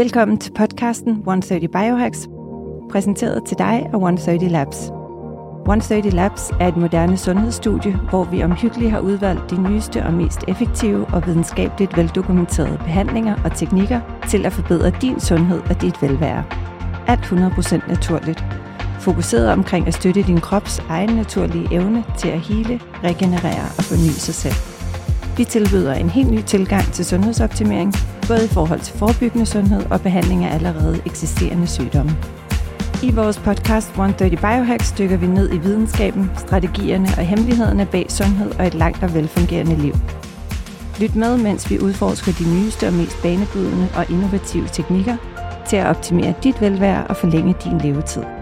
Velkommen til podcasten 130 Biohacks, præsenteret til dig af 130 Labs. 130 Labs er et moderne sundhedsstudie, hvor vi omhyggeligt har udvalgt de nyeste og mest effektive og videnskabeligt veldokumenterede behandlinger og teknikker til at forbedre din sundhed og dit velvære. Alt 100% naturligt. Fokuseret omkring at støtte din krops egen naturlige evne til at hele, regenerere og forny sig selv. Vi tilbyder en helt ny tilgang til sundhedsoptimering, både i forhold til forebyggende sundhed og behandling af allerede eksisterende sygdomme. I vores podcast 130 Biohacks dykker vi ned i videnskaben, strategierne og hemmelighederne bag sundhed og et langt og velfungerende liv. Lyt med, mens vi udforsker de nyeste og mest banebrydende og innovative teknikker til at optimere dit velvære og forlænge din levetid.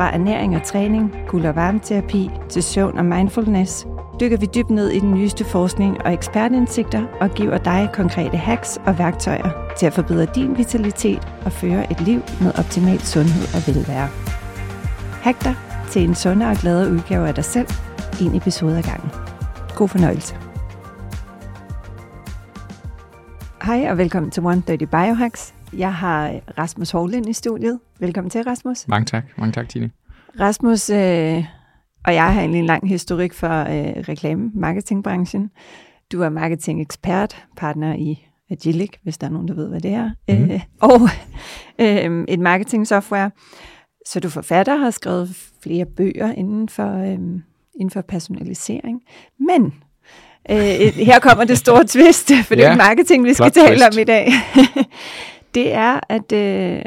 Fra ernæring og træning, kul- og varmeterapi til søvn og mindfulness, dykker vi dybt ned i den nyeste forskning og ekspertindsigter og giver dig konkrete hacks og værktøjer til at forbedre din vitalitet og føre et liv med optimal sundhed og velvære. Hack dig til en sundere og gladere udgave af dig selv, en episode ad gangen. God fornøjelse. Hej og velkommen til 130 Biohacks. Jeg har Rasmus Hovlind i studiet. Velkommen til, Rasmus. Mange tak. Mange tak, Tine. Rasmus øh, og jeg har egentlig en lang historik for øh, reklame-marketingbranchen. Du er marketing-ekspert, partner i Agilic, hvis der er nogen, der ved, hvad det er, mm. øh, og øh, et marketing-software. Så du forfatter har skrevet flere bøger inden for, øh, inden for personalisering. Men øh, her kommer det store twist, for det er marketing, vi skal tale twist. om i dag. det er, at, øh,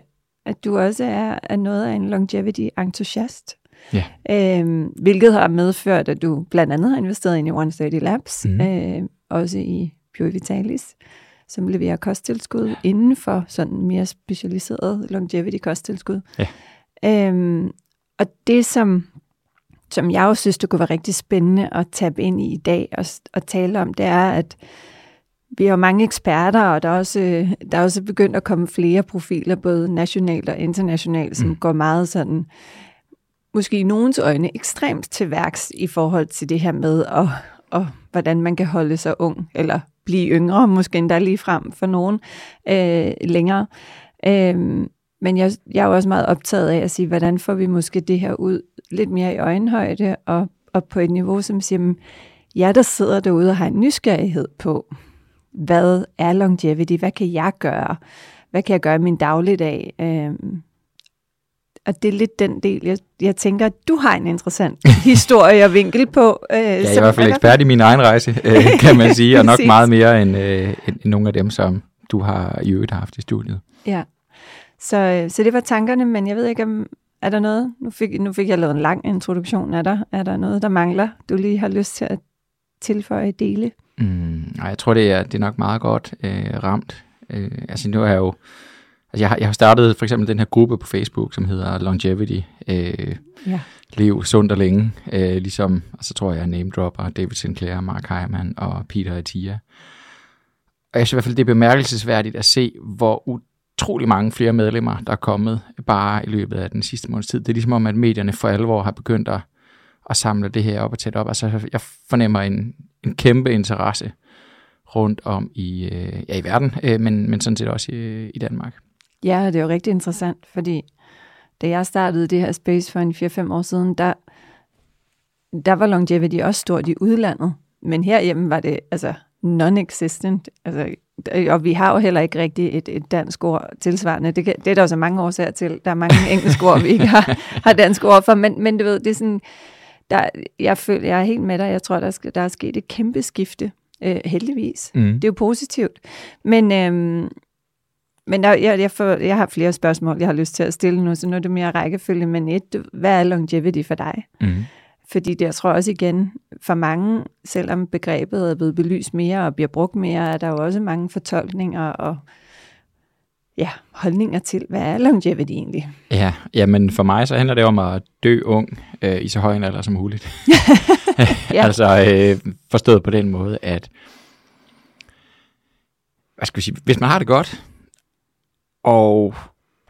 at du også er, er noget af en longevity-entusiast. Ja. Øhm, hvilket har medført, at du blandt andet har investeret ind i 130 Labs, mm. øh, også i Pure Vitalis, som leverer kosttilskud inden for sådan mere specialiseret longevity kosttilskud. Ja. Øhm, og det, som, som jeg også synes, det kunne være rigtig spændende at tabe ind i i dag og, og tale om, det er, at vi har mange eksperter, og der er, også, der er også begyndt at komme flere profiler, både nationalt og internationalt, som mm. går meget sådan måske i nogens øjne ekstremt til værks i forhold til det her med, at, og hvordan man kan holde sig ung, eller blive yngre, måske endda lige frem for nogen øh, længere. Øh, men jeg, jeg er jo også meget optaget af at sige, hvordan får vi måske det her ud lidt mere i øjenhøjde, og, og på et niveau, som siger, jeg der sidder derude og har en nysgerrighed på, hvad er longevity, hvad kan jeg gøre, hvad kan jeg gøre i min dagligdag, øh, og det er lidt den del, jeg, jeg tænker, at du har en interessant historie og vinkel på. Øh, jeg er i hvert fald ekspert i min egen rejse, øh, kan man sige, og nok meget mere end, øh, end nogle af dem, som du har i øvrigt haft i studiet. Ja, så, øh, så det var tankerne, men jeg ved ikke, om er der noget? Nu fik, nu fik jeg lavet en lang introduktion af dig. Er der noget, der mangler, du lige har lyst til at tilføje dele? Mm, jeg tror, det er, det er nok meget godt øh, ramt. Øh, altså nu er jeg jo Altså jeg har, jeg har startet for eksempel den her gruppe på Facebook, som hedder Longevity. Øh, ja. Lev sundt og længe. Øh, ligesom, og så tror jeg, jeg name dropper David Sinclair, Mark Heimann og Peter Atia. Og jeg synes i hvert fald, det er bemærkelsesværdigt at se, hvor utrolig mange flere medlemmer, der er kommet bare i løbet af den sidste måneds tid. Det er ligesom om, at medierne for alvor har begyndt at, at samle det her op og tæt op. Altså jeg fornemmer en, en kæmpe interesse rundt om i, øh, ja, i verden, øh, men, men sådan set også i, i Danmark. Ja, det er jo rigtig interessant, fordi da jeg startede det her space for en 4-5 år siden, der, der var longevity også stort i udlandet, men herhjemme var det altså non-existent. Altså, og vi har jo heller ikke rigtig et, et dansk ord tilsvarende. Det, kan, det er der også mange årsager til. Der er mange engelske ord, vi ikke har, har dansk ord for, men, men du ved, det er sådan, der, jeg, føler, jeg er helt med dig. Jeg tror, der, skal, der er sket et kæmpe skifte, øh, heldigvis. Mm. Det er jo positivt. Men, øh, men der, jeg, jeg, får, jeg har flere spørgsmål, jeg har lyst til at stille nu, så nu er det mere rækkefølge. Men et, hvad er longevity for dig? Mm. Fordi det, jeg tror også igen, for mange, selvom begrebet er blevet belyst mere og bliver brugt mere, er der jo også mange fortolkninger og ja, holdninger til, hvad er longevity egentlig? Ja, ja, men for mig så handler det om at dø ung øh, i så høj en alder som muligt. ja. altså øh, forstået på den måde, at hvad skal vi sige, hvis man har det godt, og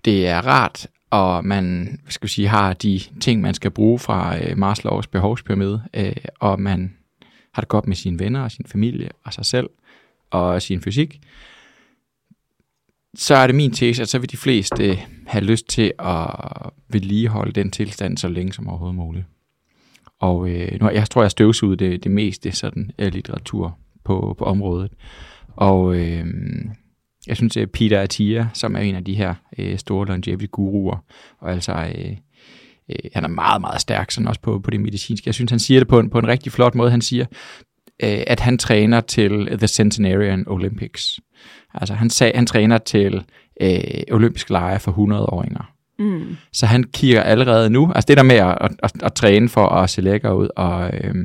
det er rart, og man hvad skal vi sige, har de ting, man skal bruge fra øh, Maslows behovspyramide, øh, og man har det godt med sine venner og sin familie og sig selv og sin fysik, så er det min tese, at så vil de fleste øh, have lyst til at vedligeholde den tilstand så længe som overhovedet muligt. Og øh, nu, jeg tror, jeg støvsuget det, det meste sådan, af litteratur på, på området. Og øh, jeg synes, at Peter Attia, som er en af de her øh, store longevity-guruer, og altså øh, øh, han er meget, meget stærk sådan også på, på det medicinske. Jeg synes, han siger det på en, på en rigtig flot måde. Han siger, øh, at han træner til The Centenarian Olympics. Altså han, sag, han træner til øh, olympiske lege for 100-åringer. Mm. Så han kigger allerede nu, altså det der med at, at, at, at træne for at se lækker ud og, øh,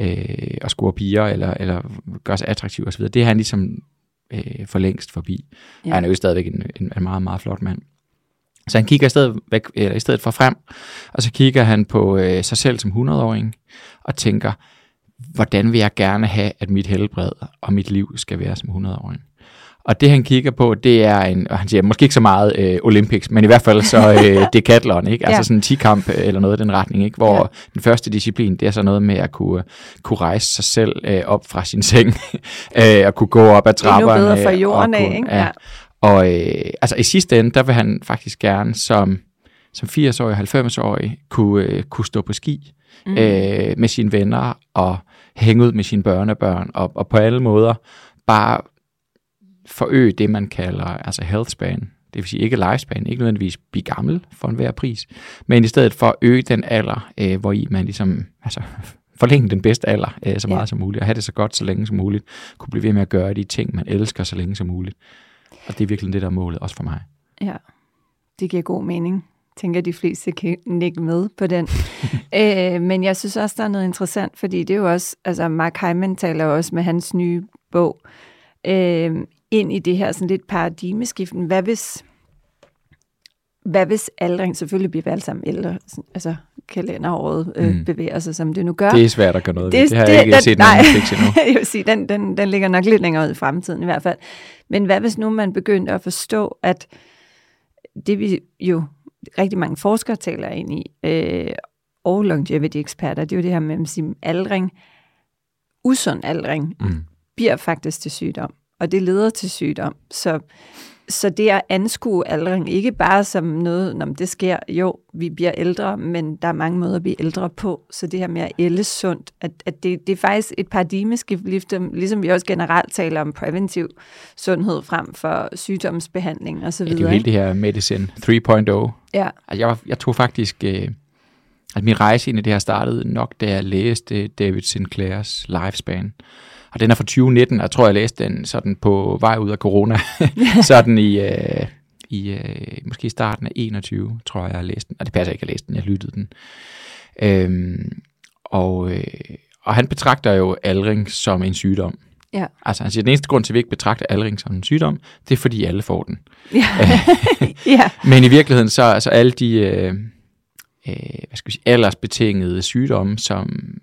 øh, og score piger, eller, eller gøre sig attraktiv osv., det er han ligesom øh, for længst forbi. Ja. Han er jo stadigvæk en, en, en meget, meget flot mand. Så han kigger i stedet, væk, eller i stedet for frem, og så kigger han på øh, sig selv som 100-åring, og tænker, hvordan vil jeg gerne have, at mit helbred og mit liv skal være som 100-åring. Og det han kigger på, det er en, og han siger måske ikke så meget øh, Olympics, men i hvert fald så øh, decathlon, ikke? Altså ja. sådan en 10-kamp øh, eller noget i den retning, ikke? Hvor ja. den første disciplin, det er så noget med at kunne, kunne rejse sig selv øh, op fra sin seng, øh, og kunne gå op ad trapperne. Endnu bedre fra jorden af, ikke? Ja. Og øh, altså i sidste ende, der vil han faktisk gerne som, som 80-årig, 90-årig kunne, øh, kunne stå på ski mm. øh, med sine venner og hænge ud med sine børnebørn og, og på alle måder bare forøge det, man kalder altså health span. Det vil sige ikke lifespan, ikke nødvendigvis blive gammel for enhver pris, men i stedet for at øge den alder, øh, hvor i man ligesom, altså forlænge den bedste alder øh, så meget ja. som muligt, og have det så godt så længe som muligt, kunne blive ved med at gøre de ting, man elsker så længe som muligt. Og det er virkelig det, der er målet, også for mig. Ja, det giver god mening. Tænker, de fleste kan nikke med på den. øh, men jeg synes også, der er noget interessant, fordi det er jo også, altså Mark Hyman taler også med hans nye bog, øh, ind i det her sådan lidt paradigmeskiften. Hvad hvis, hvad hvis aldring, selvfølgelig bliver vi alle sammen ældre, altså kalenderåret øh, mm. bevæger sig, som det nu gør. Det er svært at gøre noget det, ved. Det har det, jeg ikke den, set nogen endnu. jeg vil sige, den, den, den ligger nok lidt længere ud i fremtiden i hvert fald. Men hvad hvis nu man begyndte at forstå, at det vi jo rigtig mange forskere taler ind i, øh, og longevity-eksperter, det er jo det her med at sige, aldring, usund aldring, mm. bliver faktisk til sygdom og det leder til sygdom. Så, så det at anskue aldring, ikke bare som noget, når det sker, jo, vi bliver ældre, men der er mange måder at blive ældre på, så det her med at ælde sundt, at, at det, det er faktisk et paradigmeskift, ligesom vi også generelt taler om præventiv sundhed frem for sygdomsbehandling osv. Ja, det er jo hele det her medicine 3.0. Ja. Altså, jeg, jeg tog faktisk... Øh, at min rejse ind i det her startede nok, da jeg læste David Sinclairs Lifespan. Og den er fra 2019, og jeg tror, jeg læste den sådan på vej ud af corona. sådan i, øh, i øh, måske starten af 21, tror jeg, jeg læste den. Og det passer ikke, at jeg læste den, jeg lyttede den. Øhm, og, øh, og han betragter jo aldring som en sygdom. Ja. Altså han siger, at den eneste grund til, at vi ikke betragter aldring som en sygdom, det er fordi alle får den. Ja. ja. Men i virkeligheden så altså alle de øh, øh, hvad skal vi sige, aldersbetingede sygdomme, som,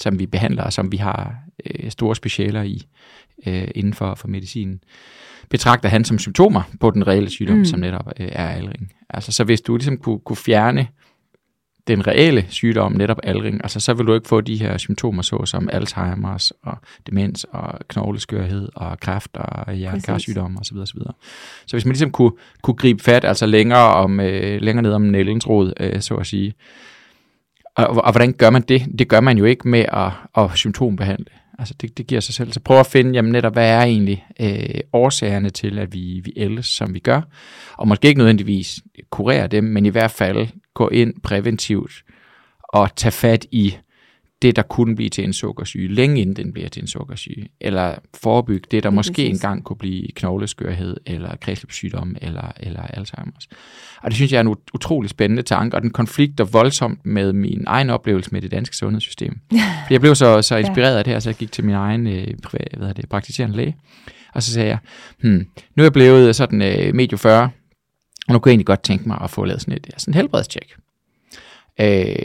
som vi behandler, og som vi har øh, store specialer i øh, inden for, for medicinen, betragter han som symptomer på den reelle sygdom, mm. som netop øh, er aldring. Altså, så hvis du ligesom kunne, kunne fjerne den reelle sygdom, netop aldring, altså så vil du ikke få de her symptomer, så som Alzheimer's og demens og knogleskørhed og kræft og hjertekarsygdomme osv. osv. Så hvis man ligesom kunne, kunne gribe fat, altså længere, om, øh, længere ned om nældens rod, øh, så at sige, og, og, og hvordan gør man det? Det gør man jo ikke med at, at symptombehandle. Altså det, det giver sig selv. Så prøv at finde, jamen netop, hvad er egentlig øh, årsagerne til, at vi, vi ældes, som vi gør. Og måske ikke nødvendigvis kurere dem, men i hvert fald gå ind præventivt og tage fat i det, der kunne blive til en sukkersyge, længe inden den bliver til en sukkersyge, eller forebygge det, der måske præcis. engang kunne blive knogleskørhed, eller kredsløbssygdom, eller, eller Alzheimer's. Og det synes jeg er en utrolig spændende tanke, og den konflikter voldsomt med min egen oplevelse med det danske sundhedssystem. jeg blev så, så inspireret af det her, så jeg gik til min egen øh, hvad er det, praktiserende læge, og så sagde jeg, hmm, nu er jeg blevet sådan øh, medio 40, og nu kunne jeg egentlig godt tænke mig at få lavet sådan et sådan helbredstjek. Øh,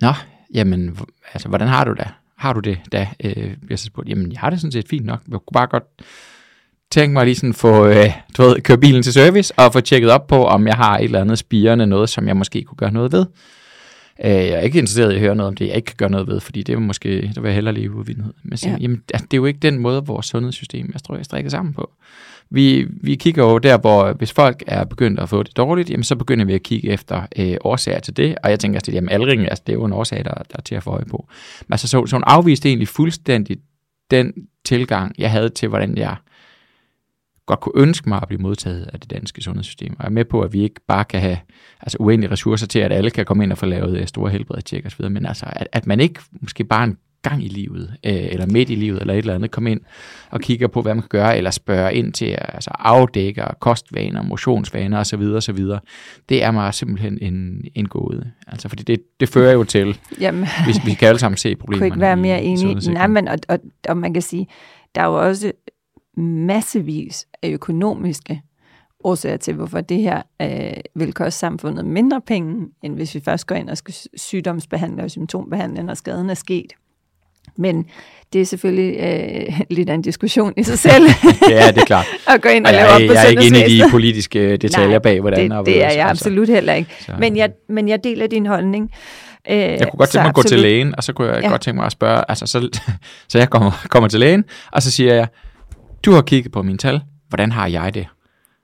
nå, jamen, altså, hvordan har du det? Har du det da? Øh, jeg så spurgt, jamen, jeg har det sådan set fint nok. Jeg kunne bare godt tænke mig lige sådan få, øh, du ved, køre bilen til service og få tjekket op på, om jeg har et eller andet spirende noget, som jeg måske kunne gøre noget ved. Øh, jeg er ikke interesseret i at høre noget om det, jeg ikke kan gøre noget ved, fordi det er måske, der vil jeg hellere leve uvidenhed. Men ja. jamen, altså, det er jo ikke den måde, vores sundhedssystem er, tror jeg, strikker sammen på. Vi, vi kigger jo der, hvor hvis folk er begyndt at få det dårligt, jamen så begynder vi at kigge efter øh, årsager til det, og jeg tænker, at jamen, aldring, altså, det er jo en årsag, der, der er til at få øje på. Men altså, så, så hun afviste egentlig fuldstændig den tilgang, jeg havde til, hvordan jeg godt kunne ønske mig at blive modtaget af det danske sundhedssystem. Og jeg er med på, at vi ikke bare kan have altså uendelige ressourcer til, at alle kan komme ind og få lavet øh, store helbredstjek osv., men altså, at, at man ikke måske bare en gang i livet, øh, eller midt i livet, eller et eller andet, komme ind og kigger på, hvad man kan gøre, eller spørge ind til altså afdække kostvaner, motionsvaner osv. osv. Det er mig simpelthen en, en gåde. Altså, fordi det, det fører jo til, Jamen, vi, vi kan alle sammen se problemerne. Kunne ikke være mere enig. Nej, men, og, og, og man kan sige, der er jo også massevis af økonomiske årsager til, hvorfor det her øh, vil koste samfundet mindre penge, end hvis vi først går ind og skal sygdomsbehandle og symptombehandle, når skaden er sket. Men det er selvfølgelig øh, lidt af en diskussion i sig selv. ja, det er klart. at gå ind og, og lave op på Jeg er ikke inde i de politiske detaljer Nej, bag, hvordan det, og det er jeg altså. absolut heller ikke. Men jeg, men jeg deler din holdning. Øh, jeg kunne godt tænke mig at gå til lægen, og så kunne jeg ja. godt tænke mig at spørge, altså så, så jeg kommer, kommer til lægen, og så siger jeg, du har kigget på mine tal, hvordan har jeg det?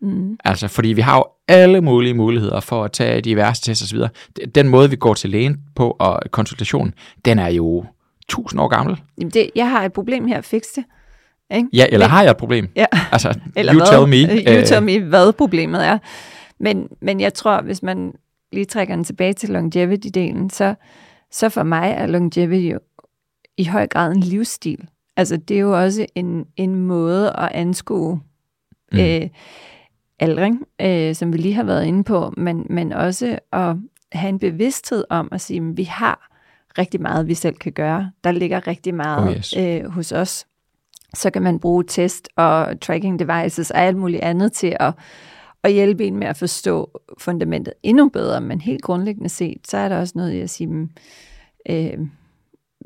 Mm. Altså, fordi vi har jo alle mulige muligheder for at tage diverse tests osv. Den måde, vi går til lægen på og konsultation, den er jo tusind år gammel. Jamen det, jeg har et problem her, fix det. Ikke? Ja, eller Men, har jeg et problem? Ja. Altså, eller you hvad, tell me. You tell me, hvad problemet er. Men, men jeg tror, hvis man lige trækker den tilbage til longevity-delen, så, så for mig er longevity jo i høj grad en livsstil. Altså det er jo også en, en måde at anskue mm. øh, aldring, øh, som vi lige har været inde på, men, men også at have en bevidsthed om at sige, at vi har rigtig meget, vi selv kan gøre. Der ligger rigtig meget oh yes. øh, hos os. Så kan man bruge test og tracking devices og alt muligt andet til at, at hjælpe en med at forstå fundamentet endnu bedre. Men helt grundlæggende set, så er der også noget i at sige, øh,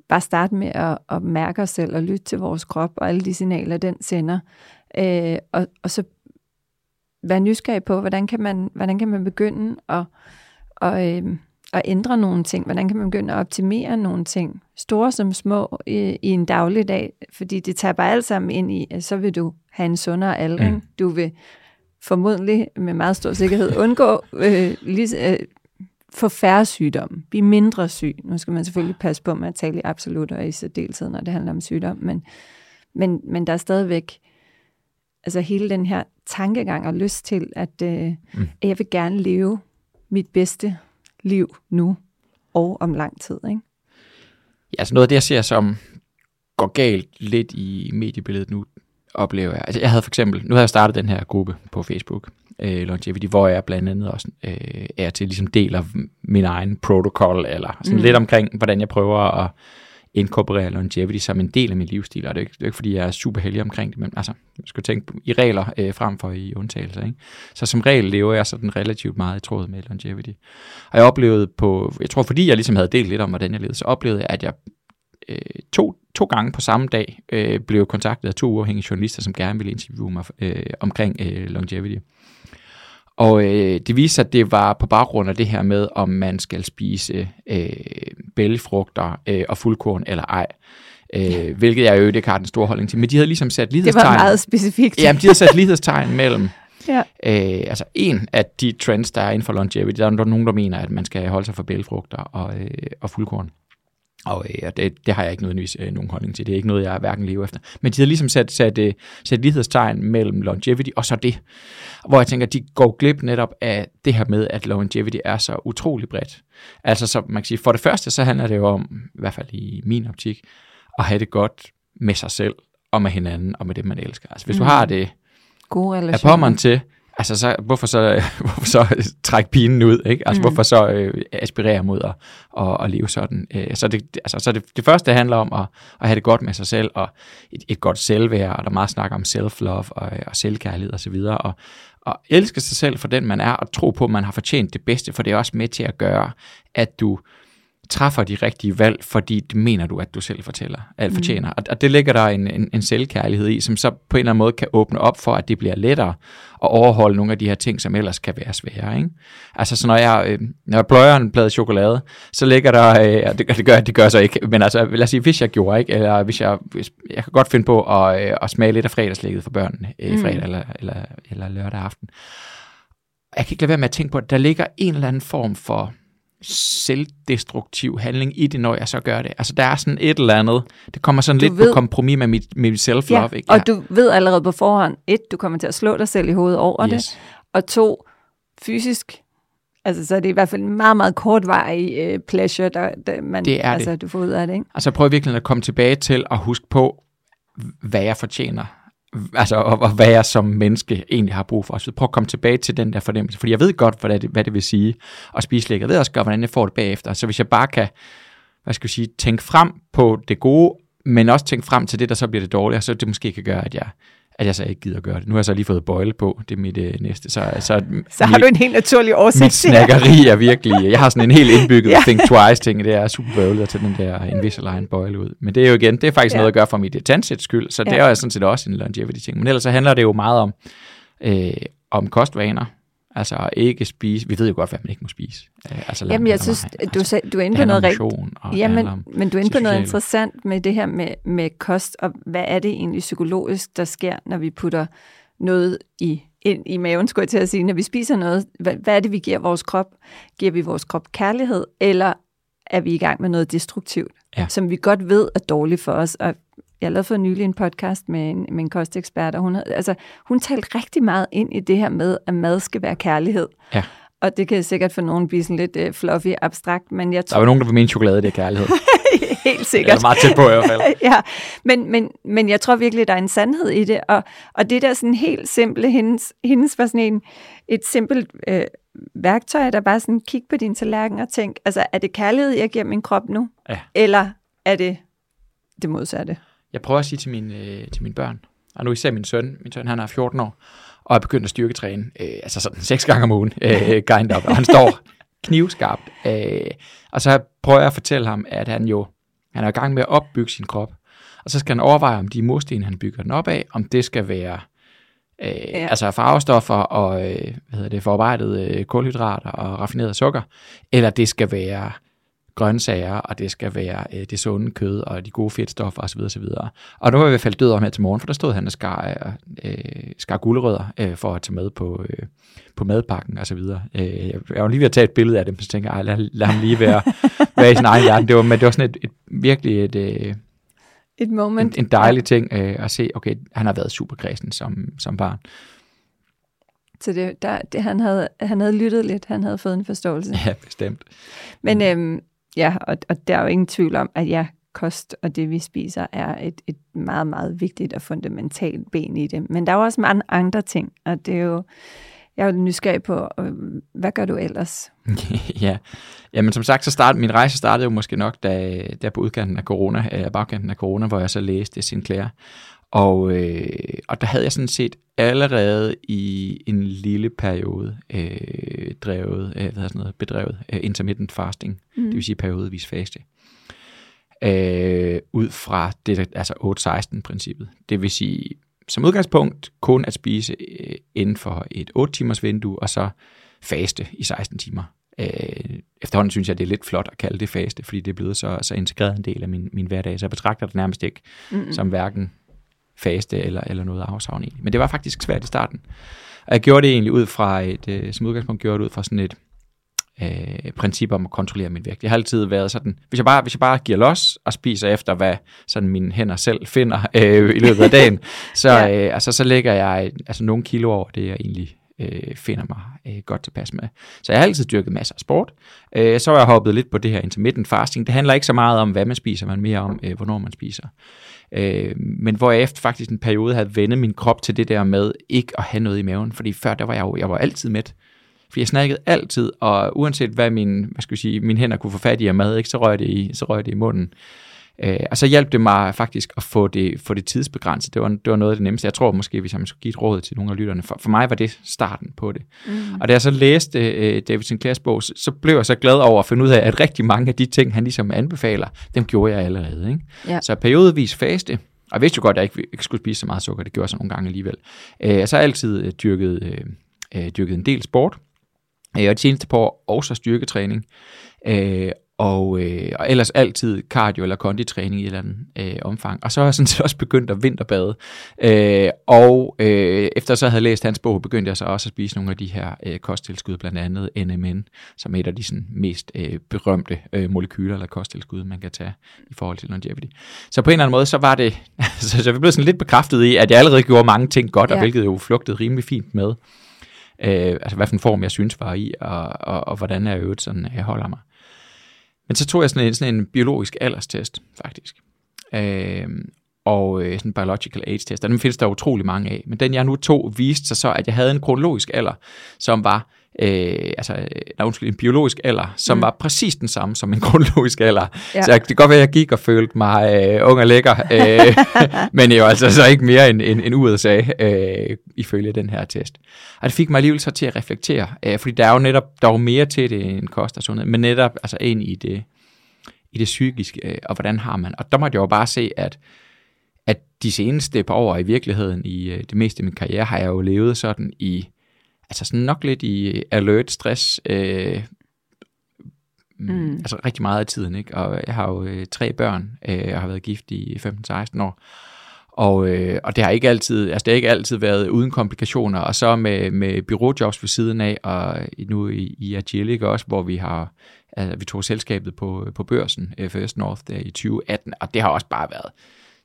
bare starte med at, at mærke os selv og lytte til vores krop og alle de signaler, den sender. Øh, og, og så være nysgerrig på, hvordan kan man, hvordan kan man begynde at, og, øh, at ændre nogle ting? Hvordan kan man begynde at optimere nogle ting? Store som små i, i en dagligdag, fordi det tager bare alt sammen ind i, at så vil du have en sundere aldring. Mm. Du vil formodentlig med meget stor sikkerhed undgå øh, lige, øh, få færre sygdomme, blive mindre syg. Nu skal man selvfølgelig passe på med at tale i absolut og i særdeleshed, når det handler om sygdom, men, men, men der er stadigvæk altså hele den her tankegang og lyst til, at, øh, mm. at jeg vil gerne leve mit bedste liv nu og om lang tid. Ikke? Ja, altså noget af det, jeg ser som går galt lidt i mediebilledet nu, oplever jeg. Altså jeg havde for eksempel, nu har jeg startet den her gruppe på Facebook, øh, Longevity, hvor jeg blandt andet også øh, er til ligesom deler min egen protocol, eller sådan mm. lidt omkring, hvordan jeg prøver at inkorporere longevity som en del af min livsstil, og det er ikke, det er ikke fordi, jeg er super heldig omkring det, men altså, man skal tænke i regler øh, frem for i undtagelser. Ikke? Så som regel lever jeg sådan relativt meget i tråd med longevity. Og jeg oplevede på, jeg tror fordi jeg ligesom havde delt lidt om, hvordan jeg levede, så oplevede jeg, at jeg øh, to, to gange på samme dag øh, blev kontaktet af to uafhængige journalister, som gerne ville interviewe mig øh, omkring øh, longevity. Og øh, det viste sig, at det var på baggrund af det her med, om man skal spise øh, bælgefrugter øh, og fuldkorn eller ej. Øh, hvilket jeg jo ikke har den store holdning til. Men de havde ligesom sat lighedstegn. Det var meget specifikt. Ja, de havde sat lighedstegn mellem ja. øh, altså en af de trends, der er inden for longevity. Der er nogen, der mener, at man skal holde sig for bælgefrugter og, øh, og fuldkorn. Og øh, det, det har jeg ikke nødvendigvis øh, nogen holdning til. Det er ikke noget, jeg hverken lever efter. Men de har ligesom sat, sat, øh, sat lighedstegn mellem longevity og så det. Hvor jeg tænker, de går glip netop af det her med, at longevity er så utrolig bredt. Altså, så man kan sige, for det første, så handler det jo om, i hvert fald i min optik, at have det godt med sig selv, og med hinanden, og med det, man elsker. Altså, hvis mm. du har det Gode relationer. er til, altså så, hvorfor så, hvorfor så trække pinen ud, ikke? Altså mm. hvorfor så øh, aspirere mod at, at, at leve sådan? Øh, så det, altså, så det, det første handler om at, at have det godt med sig selv, og et, et godt selvværd, og der er meget snak om self-love og, og selvkærlighed osv., og, og, og elske sig selv for den man er, og tro på, at man har fortjent det bedste, for det er også med til at gøre, at du træffer de rigtige valg, fordi det mener du, at du selv fortæller, at mm. fortjener. Og, og det ligger der en, en, en selvkærlighed i, som så på en eller anden måde kan åbne op for, at det bliver lettere at overholde nogle af de her ting, som ellers kan være svære. Ikke? Altså, så når jeg, øh, når jeg pløjer en plade chokolade, så ligger der, øh, det, det, gør, det gør så ikke, men altså, lad os sige, hvis jeg gjorde, ikke? eller hvis jeg, hvis, jeg kan godt finde på at, øh, at smage lidt af fredagslægget for børnene i øh, mm. fredag eller, eller, eller lørdag aften. Jeg kan ikke lade være med at tænke på, at der ligger en eller anden form for selvdestruktiv handling i det, når jeg så gør det. Altså, der er sådan et eller andet, det kommer sådan du lidt ved, på kompromis med mit, mit self-love. Ja, ikke? Ja. og du ved allerede på forhånd, et, du kommer til at slå dig selv i hovedet over yes. det, og to, fysisk, altså så er det i hvert fald en meget, meget kortvarig uh, pleasure, der, der man, det er altså, det. du får ud af det. Ikke? Altså prøv virkelig at komme tilbage til at huske på, hvad jeg fortjener altså, og, og hvad jeg som menneske egentlig har brug for. Så prøv at komme tilbage til den der fornemmelse, fordi jeg ved godt, hvad det, hvad det vil sige at spise lækker. Jeg ved også godt, hvordan jeg får det bagefter. Så hvis jeg bare kan, hvad skal jeg sige, tænke frem på det gode, men også tænke frem til det, der så bliver det dårlige, så det måske kan gøre, at jeg at jeg så ikke gider at gøre det. Nu har jeg så lige fået bøjle på, det er mit øh, næste. Så, så, så har mit, du en helt naturlig oversigt. Mit snakkeri er virkelig, jeg har sådan en helt indbygget ja. think twice ting, det er super bøvlet at tage den der Invisalign bøjle ud. Men det er jo igen, det er faktisk ja. noget at gøre for mit tandsæts skyld, så ja. det er jo sådan set også en longevity ting. Men ellers så handler det jo meget om, øh, om kostvaner, Altså ikke spise, vi ved jo godt, hvad man ikke må spise. Øh, altså Jamen jeg synes, du, altså, du er inde på noget rigtigt. Jamen, men du er inde på noget interessant med det her med, med kost, og hvad er det egentlig psykologisk, der sker, når vi putter noget i, ind i maven, skulle jeg til at sige, når vi spiser noget. Hvad, hvad er det, vi giver vores krop? Giver vi vores krop kærlighed, eller er vi i gang med noget destruktivt, ja. som vi godt ved er dårligt for os? Og jeg lavede for nylig en podcast med en, med en kostekspert, og hun, havde, altså, hun talte rigtig meget ind i det her med, at mad skal være kærlighed. Ja. Og det kan sikkert for nogen blive sådan lidt uh, fluffy, abstrakt, men jeg tror... Der er jo nogen, der vil mene chokolade, det er kærlighed. Helt sikkert. Det er meget tæt på i hvert fald. ja, men, men, men jeg tror virkelig, der er en sandhed i det, og, og det der sådan helt simple, hendes, hendes var sådan en, et simpelt øh, værktøj, der bare sådan, kig på din tallerken og tænk, altså er det kærlighed, jeg giver min krop nu? Ja. Eller er det det modsatte? Jeg prøver at sige til mine, øh, til mine børn, og nu især min søn, min søn han er 14 år, og er begyndt at styrketræne, øh, altså sådan seks gange om ugen, øh, kind of, og han står knivskarpt. Øh, og så prøver jeg at fortælle ham, at han jo han er i gang med at opbygge sin krop, og så skal han overveje, om de mursten, han bygger den op af, om det skal være øh, ja. altså farvestoffer og øh, hvad hedder det, forarbejdet øh, kulhydrater og raffineret sukker, eller det skal være grøntsager, og det skal være øh, det sunde kød, og de gode fedtstoffer osv. osv. Og nu var vi i hvert fald død om her til morgen, for der stod han og skar, øh, skar gulerødder øh, for at tage med på, øh, på madpakken osv. Øh, jeg var lige ved at tage et billede af dem, så tænkte jeg, lad, lad ham lige være, være i sin egen verden. Det var, men det var sådan et, et virkelig et, øh, et moment. En, en dejlig ting øh, at se, okay, han har været super kredsen som, som barn. Så det, der, det, han, havde, han havde lyttet lidt, han havde fået en forståelse. Ja, bestemt. Men øhm, Ja, og, og der er jo ingen tvivl om, at ja, kost og det, vi spiser, er et, et meget, meget vigtigt og fundamentalt ben i det. Men der er jo også mange andre ting, og det er jo, jeg er jo nysgerrig på, øh, hvad gør du ellers? ja, Jamen, som sagt, så start, min rejse startede jo måske nok, da, der på udkanten af corona, eller bagkanten af corona, hvor jeg så læste Sinclair. Og, øh, og der havde jeg sådan set allerede i en lille periode øh, drevet, øh, hvad sådan noget, bedrevet øh, intermittent fasting det vil sige periodevis faste. Øh, ud fra det, altså 8-16-princippet. Det vil sige, som udgangspunkt kun at spise øh, inden for et 8-timers vindue, og så faste i 16 timer. Øh, efterhånden synes jeg, det er lidt flot at kalde det faste, fordi det er blevet så, så integreret en del af min, min hverdag, så jeg betragter det nærmest ikke mm-hmm. som hverken faste eller, eller noget afsavn egentlig. Men det var faktisk svært i starten. Og jeg gjorde det egentlig ud fra et, øh, som udgangspunkt gjorde det ud fra sådan et øh, princip om at kontrollere min vægt. Jeg har altid været sådan, hvis jeg bare, hvis jeg bare giver los og spiser efter, hvad sådan mine hænder selv finder øh, i løbet af dagen, så, ja. øh, altså, så lægger jeg altså, nogle kilo over det, jeg egentlig øh, finder mig øh, godt tilpas med. Så jeg har altid dyrket masser af sport. Øh, så har jeg hoppet lidt på det her intermittent fasting. Det handler ikke så meget om, hvad man spiser, men mere om, øh, hvornår man spiser. Øh, men hvor jeg efter faktisk en periode havde vendet min krop til det der med ikke at have noget i maven, fordi før der var jeg jo jeg var altid mæt. Fordi jeg snakkede altid, og uanset hvad min, hvad skal jeg sige, mine hænder kunne få fat i af mad, ikke, så røg det i, så røg det i munden. Øh, og så hjalp det mig faktisk at få det, få det tidsbegrænset. Det var, det var noget af det nemmeste. Jeg tror måske, hvis jeg skulle give et råd til nogle af lytterne, for, for mig var det starten på det. Mm. Og da jeg så læste øh, David Sinclairs bog, så, så blev jeg så glad over at finde ud af, at rigtig mange af de ting, han ligesom anbefaler, dem gjorde jeg allerede. Ikke? Ja. Så periodevis faste, og jeg vidste jo godt, at jeg ikke, ikke skulle spise så meget sukker, det gjorde jeg så nogle gange alligevel. Øh, så har jeg altid øh, dyrket, øh, øh, dyrket en del sport, øh, og de seneste par år også styrketræning. Øh, og, øh, og ellers altid cardio- eller konditræning i et eller andet øh, omfang. Og så har jeg sådan set også begyndt at vinterbade. Øh, og øh, efter så havde læst hans bog, begyndte jeg så også at spise nogle af de her øh, kosttilskud, blandt andet NMN, som er et af de sådan, mest øh, berømte øh, molekyler eller kosttilskud, man kan tage i forhold til longevity. Så på en eller anden måde, så var det, så jeg blev sådan lidt bekræftet i, at jeg allerede gjorde mange ting godt, ja. og hvilket jo flugtede rimelig fint med, øh, altså hvad for en form jeg synes var i, og, og, og hvordan jeg øvrigt sådan jeg holder mig. Men så tog jeg sådan en, sådan en biologisk alderstest, faktisk. Øh, og øh, sådan en biological age test, og dem findes der utrolig mange af. Men den jeg nu tog, viste sig så, at jeg havde en kronologisk alder, som var øh, altså, nej, undskyld, en biologisk alder, som mm. var præcis den samme som en kronologisk alder. Ja. Så det kan godt være, at jeg gik og følte mig øh, ung og lækker, øh, men jo altså så ikke mere end, end, end USA, øh, ifølge den her test. Og det fik mig alligevel så til at reflektere, øh, fordi der er jo netop, der er jo mere til det end kost og sundhed, men netop altså ind i det, i det psykiske, øh, og hvordan har man. Og der måtte jeg jo bare se, at at de seneste par år i virkeligheden, i øh, det meste af min karriere, har jeg jo levet sådan i altså sådan nok lidt i alert stress, øh, mm. altså rigtig meget af tiden, ikke? Og jeg har jo øh, tre børn, øh, jeg har været gift i 15-16 år, og, øh, og det har ikke altid, altså det har ikke altid været uden komplikationer, og så med, med byråjobs ved siden af, og nu i, i Agilic også, hvor vi har, altså, vi tog selskabet på, på børsen, First North, der i 2018, og det har også bare været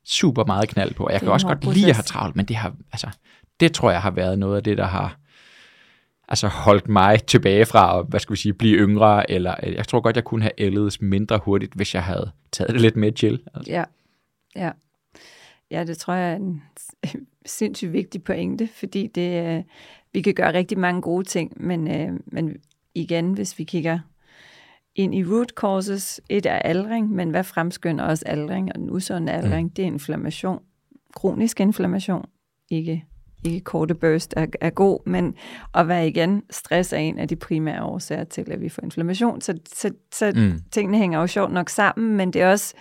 super meget knald på. Jeg kan også godt lide at have travlt, men det har, altså, det tror jeg har været noget af det, der har, altså holdt mig tilbage fra at, hvad skal vi sige, blive yngre, eller øh, jeg tror godt, jeg kunne have ældet mindre hurtigt, hvis jeg havde taget det lidt mere chill. Altså. Ja, ja. Ja, det tror jeg er en sindssygt vigtig pointe, fordi det, øh, vi kan gøre rigtig mange gode ting, men, øh, men igen, hvis vi kigger ind i root causes, et er aldring, men hvad fremskynder også aldring, og den usunde aldring, mm. det er inflammation, kronisk inflammation, ikke ikke korte burst er, er god, men at være igen, stress er en af de primære årsager til, at vi får inflammation. Så, så, så mm. tingene hænger jo sjovt nok sammen, men det er også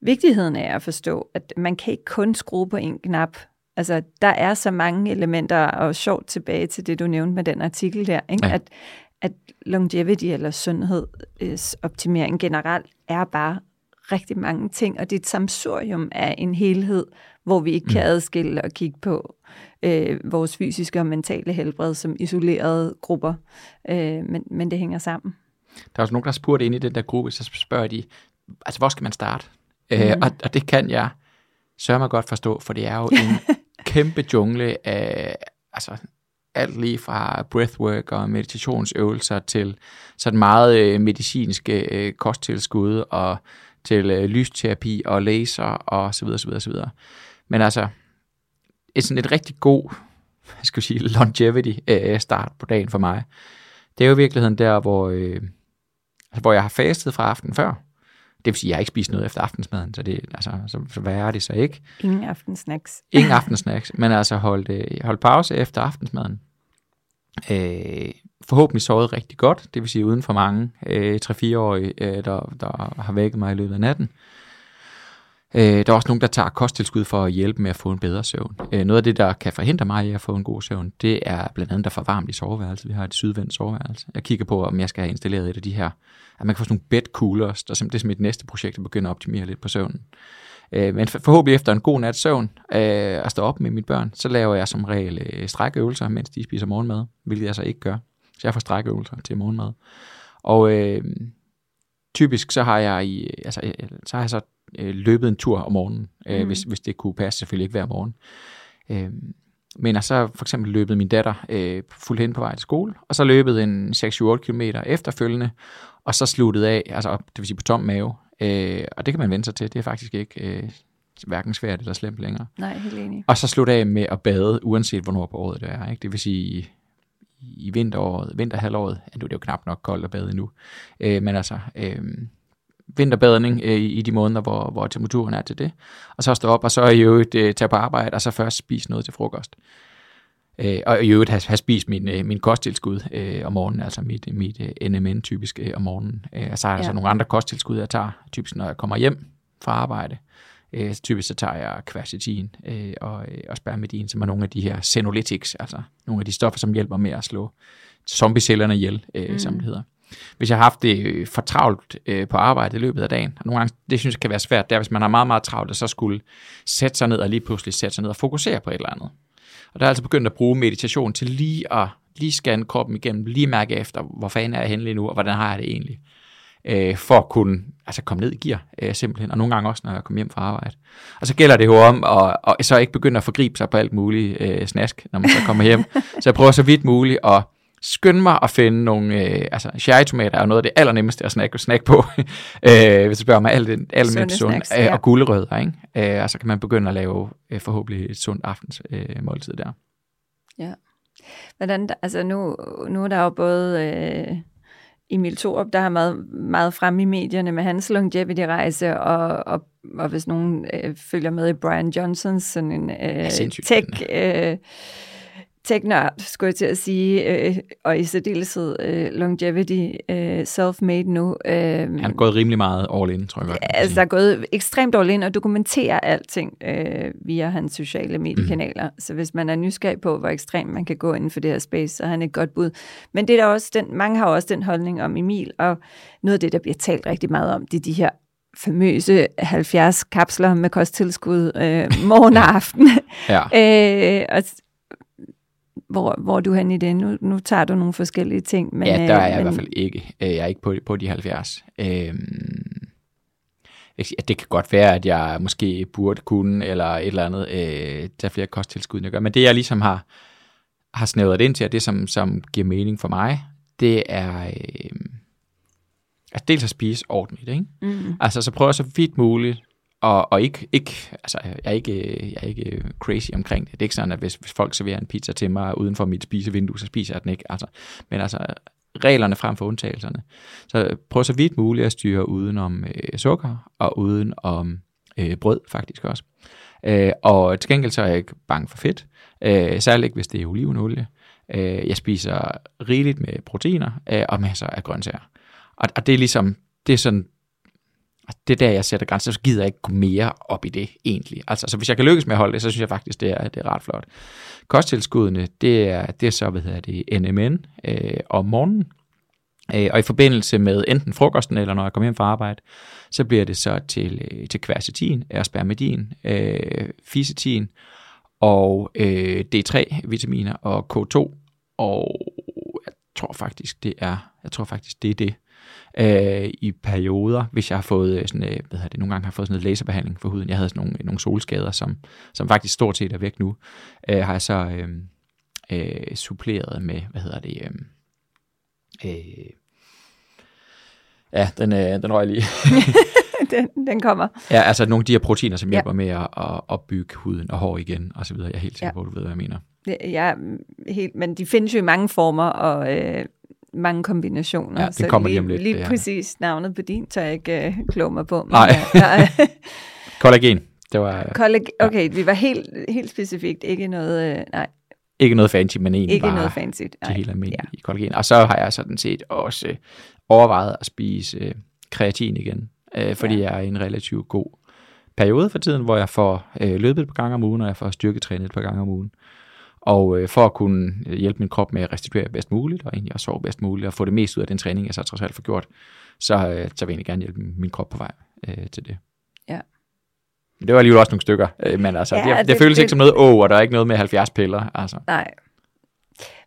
vigtigheden af at forstå, at man kan ikke kun skrue på en knap. Altså, der er så mange elementer, og sjovt tilbage til det, du nævnte med den artikel der, ikke? Ja. At, at longevity eller sundhedsoptimering generelt er bare rigtig mange ting, og det er et samsurium af en helhed, hvor vi ikke kan mm. adskille og kigge på øh, vores fysiske og mentale helbred som isolerede grupper, øh, men, men det hænger sammen. Der er også nogen, der har spurgt ind i den der gruppe, så spørger de, altså hvor skal man starte? Øh, mm. Øh, og, og det kan jeg sørge mig godt forstå, for det er jo en kæmpe jungle af, altså alt lige fra breathwork og meditationsøvelser til sådan meget øh, medicinske øh, kosttilskud og til øh, lysterapi og laser og så videre, så videre, så videre. Men altså, et sådan et rigtig god, jeg skal sige, longevity øh, start på dagen for mig, det er jo i virkeligheden der, hvor, øh, altså, hvor jeg har fastet fra aftenen før. Det vil sige, at jeg har ikke spist noget efter aftensmaden, så, det, altså, så, så hvad er det så ikke? Ingen aftensnacks. Ingen aftensnacks, men altså holdt, øh, holdt pause efter aftensmaden. Øh, forhåbentlig sovet rigtig godt, det vil sige uden for mange øh, 3-4-årige, øh, der, der har vækket mig i løbet af natten. Øh, der er også nogen, der tager kosttilskud for at hjælpe med at få en bedre søvn. Øh, noget af det, der kan forhindre mig i at få en god søvn, det er blandt andet, der for varmt i soveværelset. Vi har et sydvendt soveværelse. Jeg kigger på, om jeg skal have installeret et af de her, at man kan få sådan nogle bed coolers, der det er mit næste projekt, at begynde at optimere lidt på søvnen. Øh, men forhåbentlig efter en god nats søvn, øh, at stå op med mine børn, så laver jeg som regel øh, strækøvelser, mens de spiser morgenmad, hvilket jeg så ikke gør. Så jeg får strækøvelser til morgenmad. Og øh, typisk så har jeg i, altså, så har jeg så øh, løbet en tur om morgenen, øh, mm. hvis, hvis det kunne passe, selvfølgelig ikke hver morgen. Øh, men jeg så for eksempel løbet min datter øh, fuldt hen på vej til skole, og så løbet en 6-8 km efterfølgende, og så sluttet af, altså op, det vil sige på tom mave. Øh, og det kan man vende sig til, det er faktisk ikke øh, hverken svært eller slemt længere. Nej, helt enig. Og så slutte af med at bade, uanset hvornår på året det er. Ikke? Det vil sige i vinteråret, vinterhalvåret, ja, nu er det jo knap nok koldt at bade endnu, øh, men altså, øh, vinterbadning øh, i de måneder, hvor, hvor temperaturen er til det. Og så stå op, og så i øvrigt øh, tage på arbejde, og så først spise noget til frokost. Øh, og i øvrigt have, have spist min, øh, min kosttilskud øh, om morgenen, altså mit, mit øh, NMN typisk øh, om morgenen. Øh, og så er der ja. så nogle andre kosttilskud, jeg tager, typisk når jeg kommer hjem fra arbejde. Øh, typisk så tager jeg quercetin øh, og, øh, og spermidin, som er nogle af de her senolytics, altså nogle af de stoffer, som hjælper med at slå zombiecellerne ihjel, øh, mm. som det hedder. Hvis jeg har haft det øh, for travlt øh, på arbejde i løbet af dagen, og nogle gange, det synes jeg kan være svært, det er, hvis man har meget, meget travlt, og så skulle sætte sig ned og lige pludselig sætte sig ned og fokusere på et eller andet. Og der er altså begyndt at bruge meditation til lige at lige scanne kroppen igennem, lige mærke efter, hvor fanden er jeg henne lige nu, og hvordan har jeg det egentlig øh, for at kunne altså komme ned i gear, øh, simpelthen, og nogle gange også, når jeg kommer hjem fra arbejde. Og så gælder det jo om at, at så ikke begynde at forgribe sig på alt muligt øh, snask, når man så kommer hjem. så jeg prøver så vidt muligt at skynde mig at finde nogle, øh, altså cherrytomater er noget af det allernemmeste at snakke, snakke på, øh, hvis du spørger mig, alt, alt sunde sund, snacks, øh, ja. og gulerødder, ikke? Øh, og så kan man begynde at lave øh, forhåbentlig et sundt aftens øh, måltid der. Ja. Hvordan, altså nu, nu er der jo både øh, Emil Thorup, der har meget, meget frem i medierne med hans longevity-rejse, og, og, og hvis nogen øh, følger med i Brian Johnsons sådan en øh, tech... Øh, tech-nørd, skulle jeg til at sige, øh, og i særdeleshed øh, longevity, øh, self-made nu. Øh, Han er gået rimelig meget all in, tror jeg godt. Altså, der er gået ekstremt all in og dokumenterer alting øh, via hans sociale mediekanaler. Mm. Så hvis man er nysgerrig på, hvor ekstremt man kan gå inden for det her space, så er han et godt bud. Men det er der også den, mange har også den holdning om Emil, og noget af det, der bliver talt rigtig meget om, det er de her famøse 70 kapsler med kosttilskud øh, morgen og aften. ja. øh, og, hvor, hvor du hen i det? Nu, nu tager du nogle forskellige ting. Men, ja, der er jeg men... i hvert fald ikke. Øh, jeg er ikke på, på de 70. Øhm, det kan godt være, at jeg måske burde kunne, eller et eller andet, øh, tage flere kosttilskud, jeg gør. Men det, jeg ligesom har, har snævret ind til, og det, som, som giver mening for mig, det er... Øh, altså dels at spise ordentligt, ikke? Mm. Altså så prøve så vidt muligt og, og ikke, ikke, altså, jeg, er ikke, jeg er ikke crazy omkring det. Det er ikke sådan, at hvis, hvis folk serverer en pizza til mig uden for mit spisevindue, så spiser jeg den ikke. Altså, men altså, reglerne frem for undtagelserne. Så prøv så vidt muligt at styre uden om øh, sukker og uden om øh, brød faktisk også. Øh, og til gengæld så er jeg ikke bange for fedt, øh, særligt ikke hvis det er olivenolie. Øh, jeg spiser rigeligt med proteiner øh, og masser af grøntsager. Og, og det er ligesom, det er sådan det er der, jeg sætter grænser, så gider jeg ikke gå mere op i det egentlig. Altså, så hvis jeg kan lykkes med at holde det, så synes jeg faktisk, det er, det er ret flot. Kosttilskuddene, det er, det er så, hvad hedder det, NMN øh, om morgenen, øh, og i forbindelse med enten frokosten, eller når jeg kommer hjem fra arbejde, så bliver det så til, øh, til quercetin, aspermidin, øh, fisetin, og øh, D3-vitaminer og K2, og jeg tror faktisk, det er, jeg tror faktisk, det er det øh, i perioder, hvis jeg har fået øh, sådan, øh, hvad det, nogle gange har fået sådan noget laserbehandling for huden. Jeg havde sådan nogle, nogle solskader, som, som faktisk stort set er væk nu. Øh, har jeg så øh, øh, suppleret med, hvad hedder det, øh, øh, ja, den, øh, den røg lige. den, den kommer. Ja, altså nogle af de her proteiner, som hjælper ja. med at, at opbygge huden og hår igen, og så videre. Jeg er helt sikker ja. på, at du ved, hvad jeg mener. Ja, helt, men de findes jo i mange former, og øh, mange kombinationer. Ja, det så kommer lige om lidt. Lige præcis navnet på din tør jeg ikke uh, kloge mig på. Men, nej. nej. Kollagen. Det var, okay, ja. vi var helt, helt specifikt. Ikke noget, uh, nej. Ikke noget fancy, men egentlig ikke bare noget fancy. Nej. helt almindeligt ja. kollagen. Og så har jeg sådan set også uh, overvejet at spise uh, kreatin igen, uh, fordi ja. jeg er i en relativt god periode for tiden, hvor jeg får uh, løbet et par gange om ugen, og jeg får styrketrænet et par gange om ugen. Og øh, for at kunne hjælpe min krop med at restituere bedst muligt, og egentlig også sove bedst muligt, og få det mest ud af den træning, jeg så trods alt får gjort, så, øh, så vil jeg egentlig gerne hjælpe min krop på vej øh, til det. Ja. Det var alligevel også nogle stykker, øh, men altså, ja, det, det, det føles det, ikke som noget åh, og der er ikke noget med 70 piller. Altså. Nej.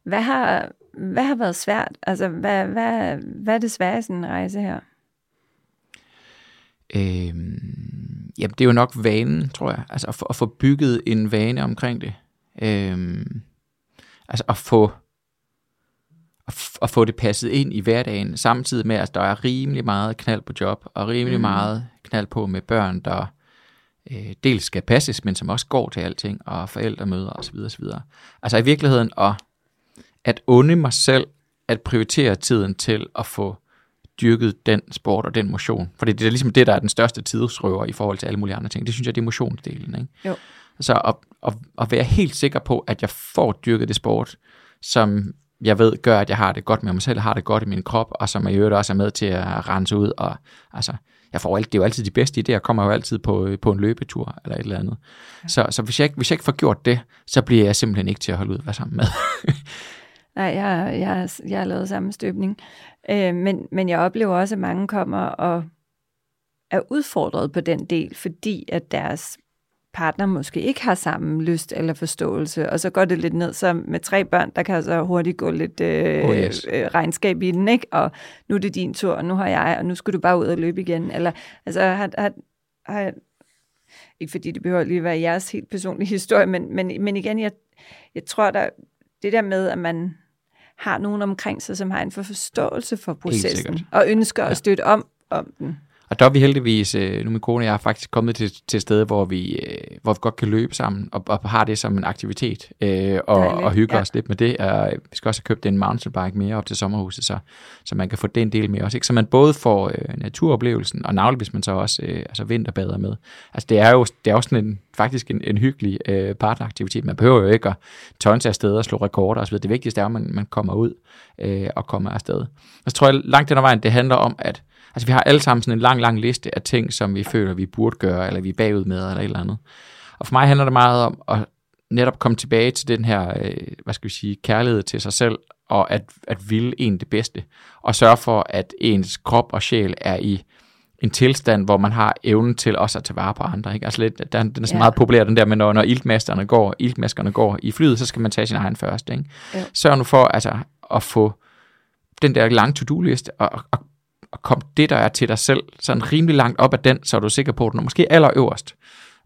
Hvad har, hvad har været svært? Altså, hvad, hvad, hvad er det svære i sådan en rejse her? Øhm, jamen, det er jo nok vanen, tror jeg. Altså, at at få bygget en vane omkring det. Øhm, altså at få, at, få det passet ind i hverdagen, samtidig med, at der er rimelig meget knald på job, og rimelig mm. meget knald på med børn, der øh, dels skal passes, men som også går til alting, og forældremøder osv. osv. Altså i virkeligheden at, at unde mig selv at prioritere tiden til at få dyrket den sport og den motion. For det er ligesom det, der er den største tidsrøver i forhold til alle mulige andre ting. Det synes jeg, det er motionsdelen. Ikke? Jo. Så at, at, at være helt sikker på, at jeg får dyrket det sport, som jeg ved gør, at jeg har det godt med mig selv, har det godt i min krop, og som jeg i øvrigt også er med til at rense ud. Og, altså, jeg får alt, det er jo altid de bedste idéer, kommer jo altid på, på en løbetur eller et eller andet. Ja. Så, så hvis, jeg ikke, hvis jeg ikke får gjort det, så bliver jeg simpelthen ikke til at holde ud at være sammen med. Nej, jeg, jeg, jeg har lavet samme støbning. Øh, men, men jeg oplever også, at mange kommer og er udfordret på den del, fordi at deres partner måske ikke har samme lyst eller forståelse, og så går det lidt ned, så med tre børn, der kan så hurtigt gå lidt øh, oh yes. øh, regnskab i den, ikke? Og nu er det din tur, og nu har jeg, og nu skal du bare ud og løbe igen. Eller, altså, har, har, har, ikke fordi det behøver lige at være jeres helt personlige historie, men, men, men igen, jeg, jeg tror, der det der med, at man har nogen omkring sig, som har en forståelse for processen, og ønsker ja. at støtte om, om den. Og der er vi heldigvis, øh, nu min kone og jeg er faktisk kommet til, til et sted, hvor vi, øh, hvor vi godt kan løbe sammen, og, og har det som en aktivitet, øh, og, og hygge ja. os lidt med det. Og vi skal også have købt en mountainbike mere op til sommerhuset, så, så man kan få den del med også. Ikke? Så man både får øh, naturoplevelsen, og navnlig hvis man så også øh, altså vinterbader med. Altså det er jo det er også sådan en, faktisk en, en hyggelig øh, partneraktivitet. Man behøver jo ikke at og steder og slå rekorder osv. Det vigtigste er, at man, man kommer ud øh, og kommer afsted. Og så tror jeg langt den ad vejen, det handler om, at Altså vi har alle sammen sådan en lang, lang liste af ting, som vi føler, vi burde gøre, eller vi er bagud med, eller et eller andet. Og for mig handler det meget om at netop komme tilbage til den her, øh, hvad skal vi sige, kærlighed til sig selv, og at, at ville en det bedste, og sørge for, at ens krop og sjæl er i en tilstand, hvor man har evnen til også at tage vare på andre. Ikke? Altså lidt, den, den er så ja. meget populær, den der med, når, når iltmasterne går, iltmaskerne går i flyet, så skal man tage sin egen først. Ikke? Sørg nu for altså, at få den der lange to-do-liste, og, og at komme det, der er til dig selv, sådan rimelig langt op ad den, så er du sikker på, at du er måske allerøverst.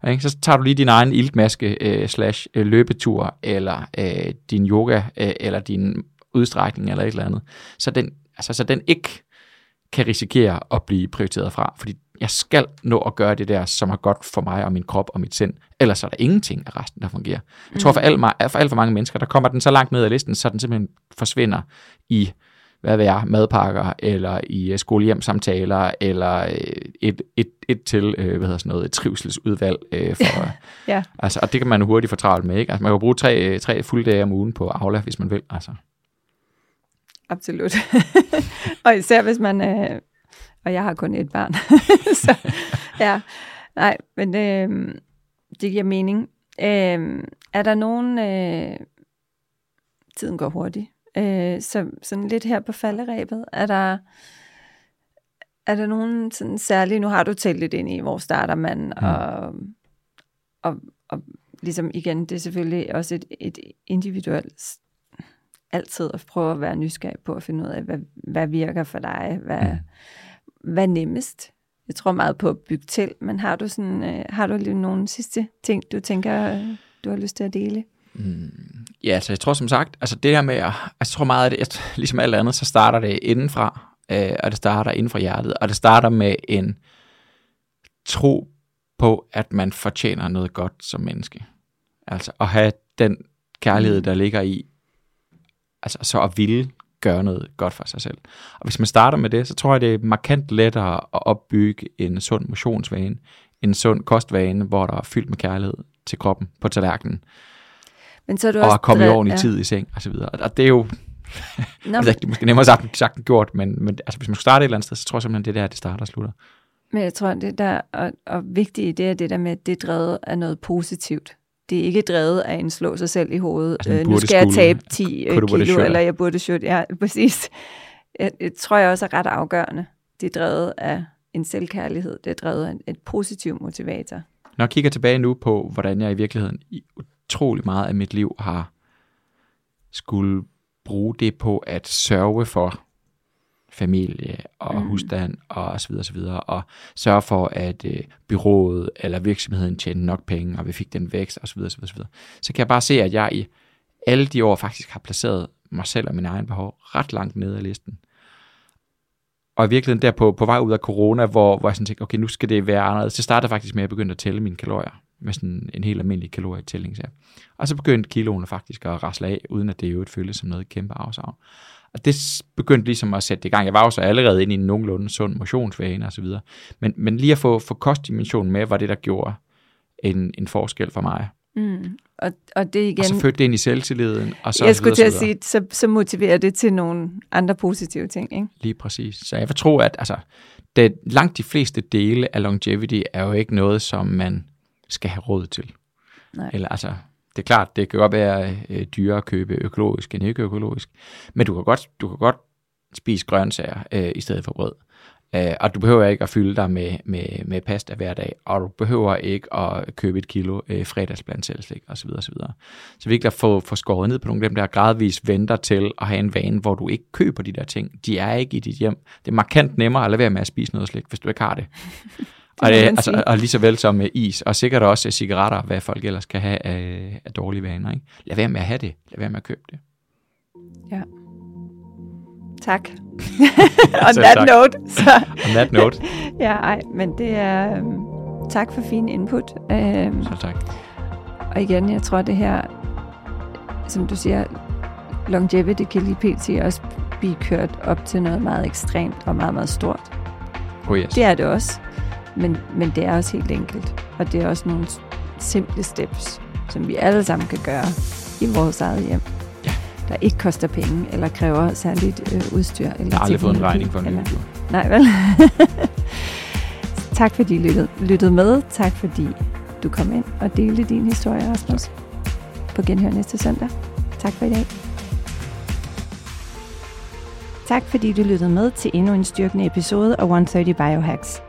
Ikke? Så tager du lige din egen iltmaske øh, slash øh, løbetur, eller øh, din yoga, øh, eller din udstrækning, eller et eller andet. Så den, altså, så den ikke kan risikere at blive prioriteret fra, fordi jeg skal nå at gøre det der, som er godt for mig og min krop og mit sind. Ellers er der ingenting af resten, der fungerer. Jeg tror for mm. alt, for alt for mange mennesker, der kommer den så langt ned ad listen, så den simpelthen forsvinder i hvad ved jeg, madpakker, eller i uh, skolehjemsamtaler, eller uh, et, et, et til, uh, hvad hedder sådan noget, et trivselsudvalg. For, ja. altså, og det kan man hurtigt få travlt med, ikke? Altså, man kan bruge tre, tre fulde dage om ugen på Aula, hvis man vil, altså. Absolut. og især hvis man, uh, og jeg har kun et barn, så ja, nej, men uh, det giver mening. Uh, er der nogen, uh, tiden går hurtigt, Øh, så sådan lidt her på falderæbet, er der, er der nogen sådan særlige, nu har du talt lidt ind i, hvor starter man, mm. og, og, og ligesom igen, det er selvfølgelig også et, et individuelt altid at prøve at være nysgerrig på at finde ud af, hvad, hvad virker for dig, hvad, mm. hvad nemmest. Jeg tror meget på at bygge til, men har du sådan, øh, har du lige nogle sidste ting, du tænker, du har lyst til at dele? Mm, ja, så altså, jeg tror som sagt, altså det her med, altså jeg tror meget af det, jeg, ligesom alt andet, så starter det indenfra, øh, og det starter inden for hjertet, og det starter med en tro på, at man fortjener noget godt som menneske. Altså at have den kærlighed, der ligger i, altså så at ville gøre noget godt for sig selv. Og hvis man starter med det, så tror jeg, det er markant lettere at opbygge en sund motionsvane, en sund kostvane, hvor der er fyldt med kærlighed til kroppen på tallerkenen. Men så er du og også komme i ordentlig ja. tid i seng og så videre. Og det er jo, Nå, altså, det er måske nemmere sagt, sagt end gjort, men, men altså, hvis man skulle starte et eller andet sted, så tror jeg simpelthen, det er der, det starter og slutter. Men jeg tror, det der og, og vigtigt det er det der med, at det er drevet af noget positivt. Det er ikke drevet af en slå sig selv i hovedet. Altså, øh, nu skal jeg tabe 10 øh, kilo, eller jeg burde shoot. Ja, præcis. Jeg, jeg tror jeg også er ret afgørende. Det er drevet af en selvkærlighed. Det er drevet af en, et positiv motivator. Når jeg kigger tilbage nu på, hvordan jeg i virkeligheden utrolig meget af mit liv har skulle bruge det på at sørge for familie og mm. husstand og så videre, så videre, og sørge for, at øh, byrådet eller virksomheden tjener nok penge, og vi fik den vækst og så videre, så videre, så videre. Så kan jeg bare se, at jeg i alle de år faktisk har placeret mig selv og min egen behov ret langt nede af listen. Og i virkeligheden der på, på vej ud af corona, hvor, hvor jeg sådan tænkte, okay, nu skal det være anderledes. Det startede faktisk med, at jeg begyndte at tælle mine kalorier. Med sådan en helt almindelig kalorietælling. Og så begyndte kiloene faktisk at rasle af, uden at det jo føltes som noget kæmpe afsavn. Og det begyndte ligesom at sætte det i gang. Jeg var jo så allerede inde i en nogenlunde sund motionsvane og så videre. Men, men lige at få, få kostdimensionen med, var det, der gjorde en, en forskel for mig. Mm. Og, og det igen... Og så fødte det ind i selvtilliden, og så Jeg skulle til at sige, så, så motiverer det til nogle andre positive ting, ikke? Lige præcis. Så jeg vil tro, at altså, det, langt de fleste dele af longevity er jo ikke noget, som man skal have råd til. Nej. Eller altså, det er klart, det kan godt være øh, dyrere at købe økologisk end ikke økologisk, men du kan godt, du kan godt spise grøntsager øh, i stedet for brød. Øh, og du behøver ikke at fylde dig med, med, med pasta hver dag, og du behøver ikke at købe et kilo øh, fredagsblandt osv. osv. Så virkelig at få, få skåret ned på nogle af dem, der gradvist venter til at have en vane, hvor du ikke køber de der ting. De er ikke i dit hjem. Det er markant nemmere at lade være med at spise noget slik, hvis du ikke har det. Og, det, altså, og lige så vel som med is, og sikkert også cigaretter, hvad folk ellers kan have af, af dårlige vaner. Ikke? Lad være med at have det. Lad være med at købe det. Ja. Tak. On that tak. note. Så. On that note. ja, ej, men det er... Um, tak for fin input. Um, så tak. Og igen, jeg tror det her, som du siger, longevity kan lige pt. også blive kørt op til noget meget ekstremt og meget, meget stort. Oh yes. Det er det også. Men, men det er også helt enkelt. Og det er også nogle simple steps, som vi alle sammen kan gøre i vores eget hjem der ikke koster penge, eller kræver særligt øh, udstyr. Eller jeg har aldrig fået en regning for en eller... Nej, vel? tak fordi I lyttede, lyttede med. Tak fordi du kom ind og delte din historie, Rasmus. Tak. På genhør næste søndag. Tak for i dag. Tak fordi du lyttede med til endnu en styrkende episode af 130 Biohacks.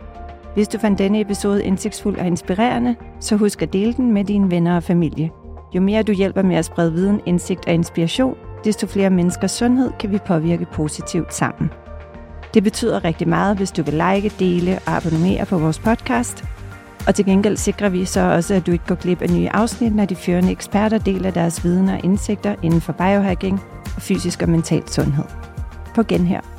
Hvis du fandt denne episode indsigtsfuld og inspirerende, så husk at dele den med dine venner og familie. Jo mere du hjælper med at sprede viden, indsigt og inspiration, desto flere menneskers sundhed kan vi påvirke positivt sammen. Det betyder rigtig meget, hvis du vil like, dele og abonnere på vores podcast. Og til gengæld sikrer vi så også, at du ikke går glip af nye afsnit, når de førende eksperter deler deres viden og indsigter inden for biohacking og fysisk og mental sundhed. På genhør.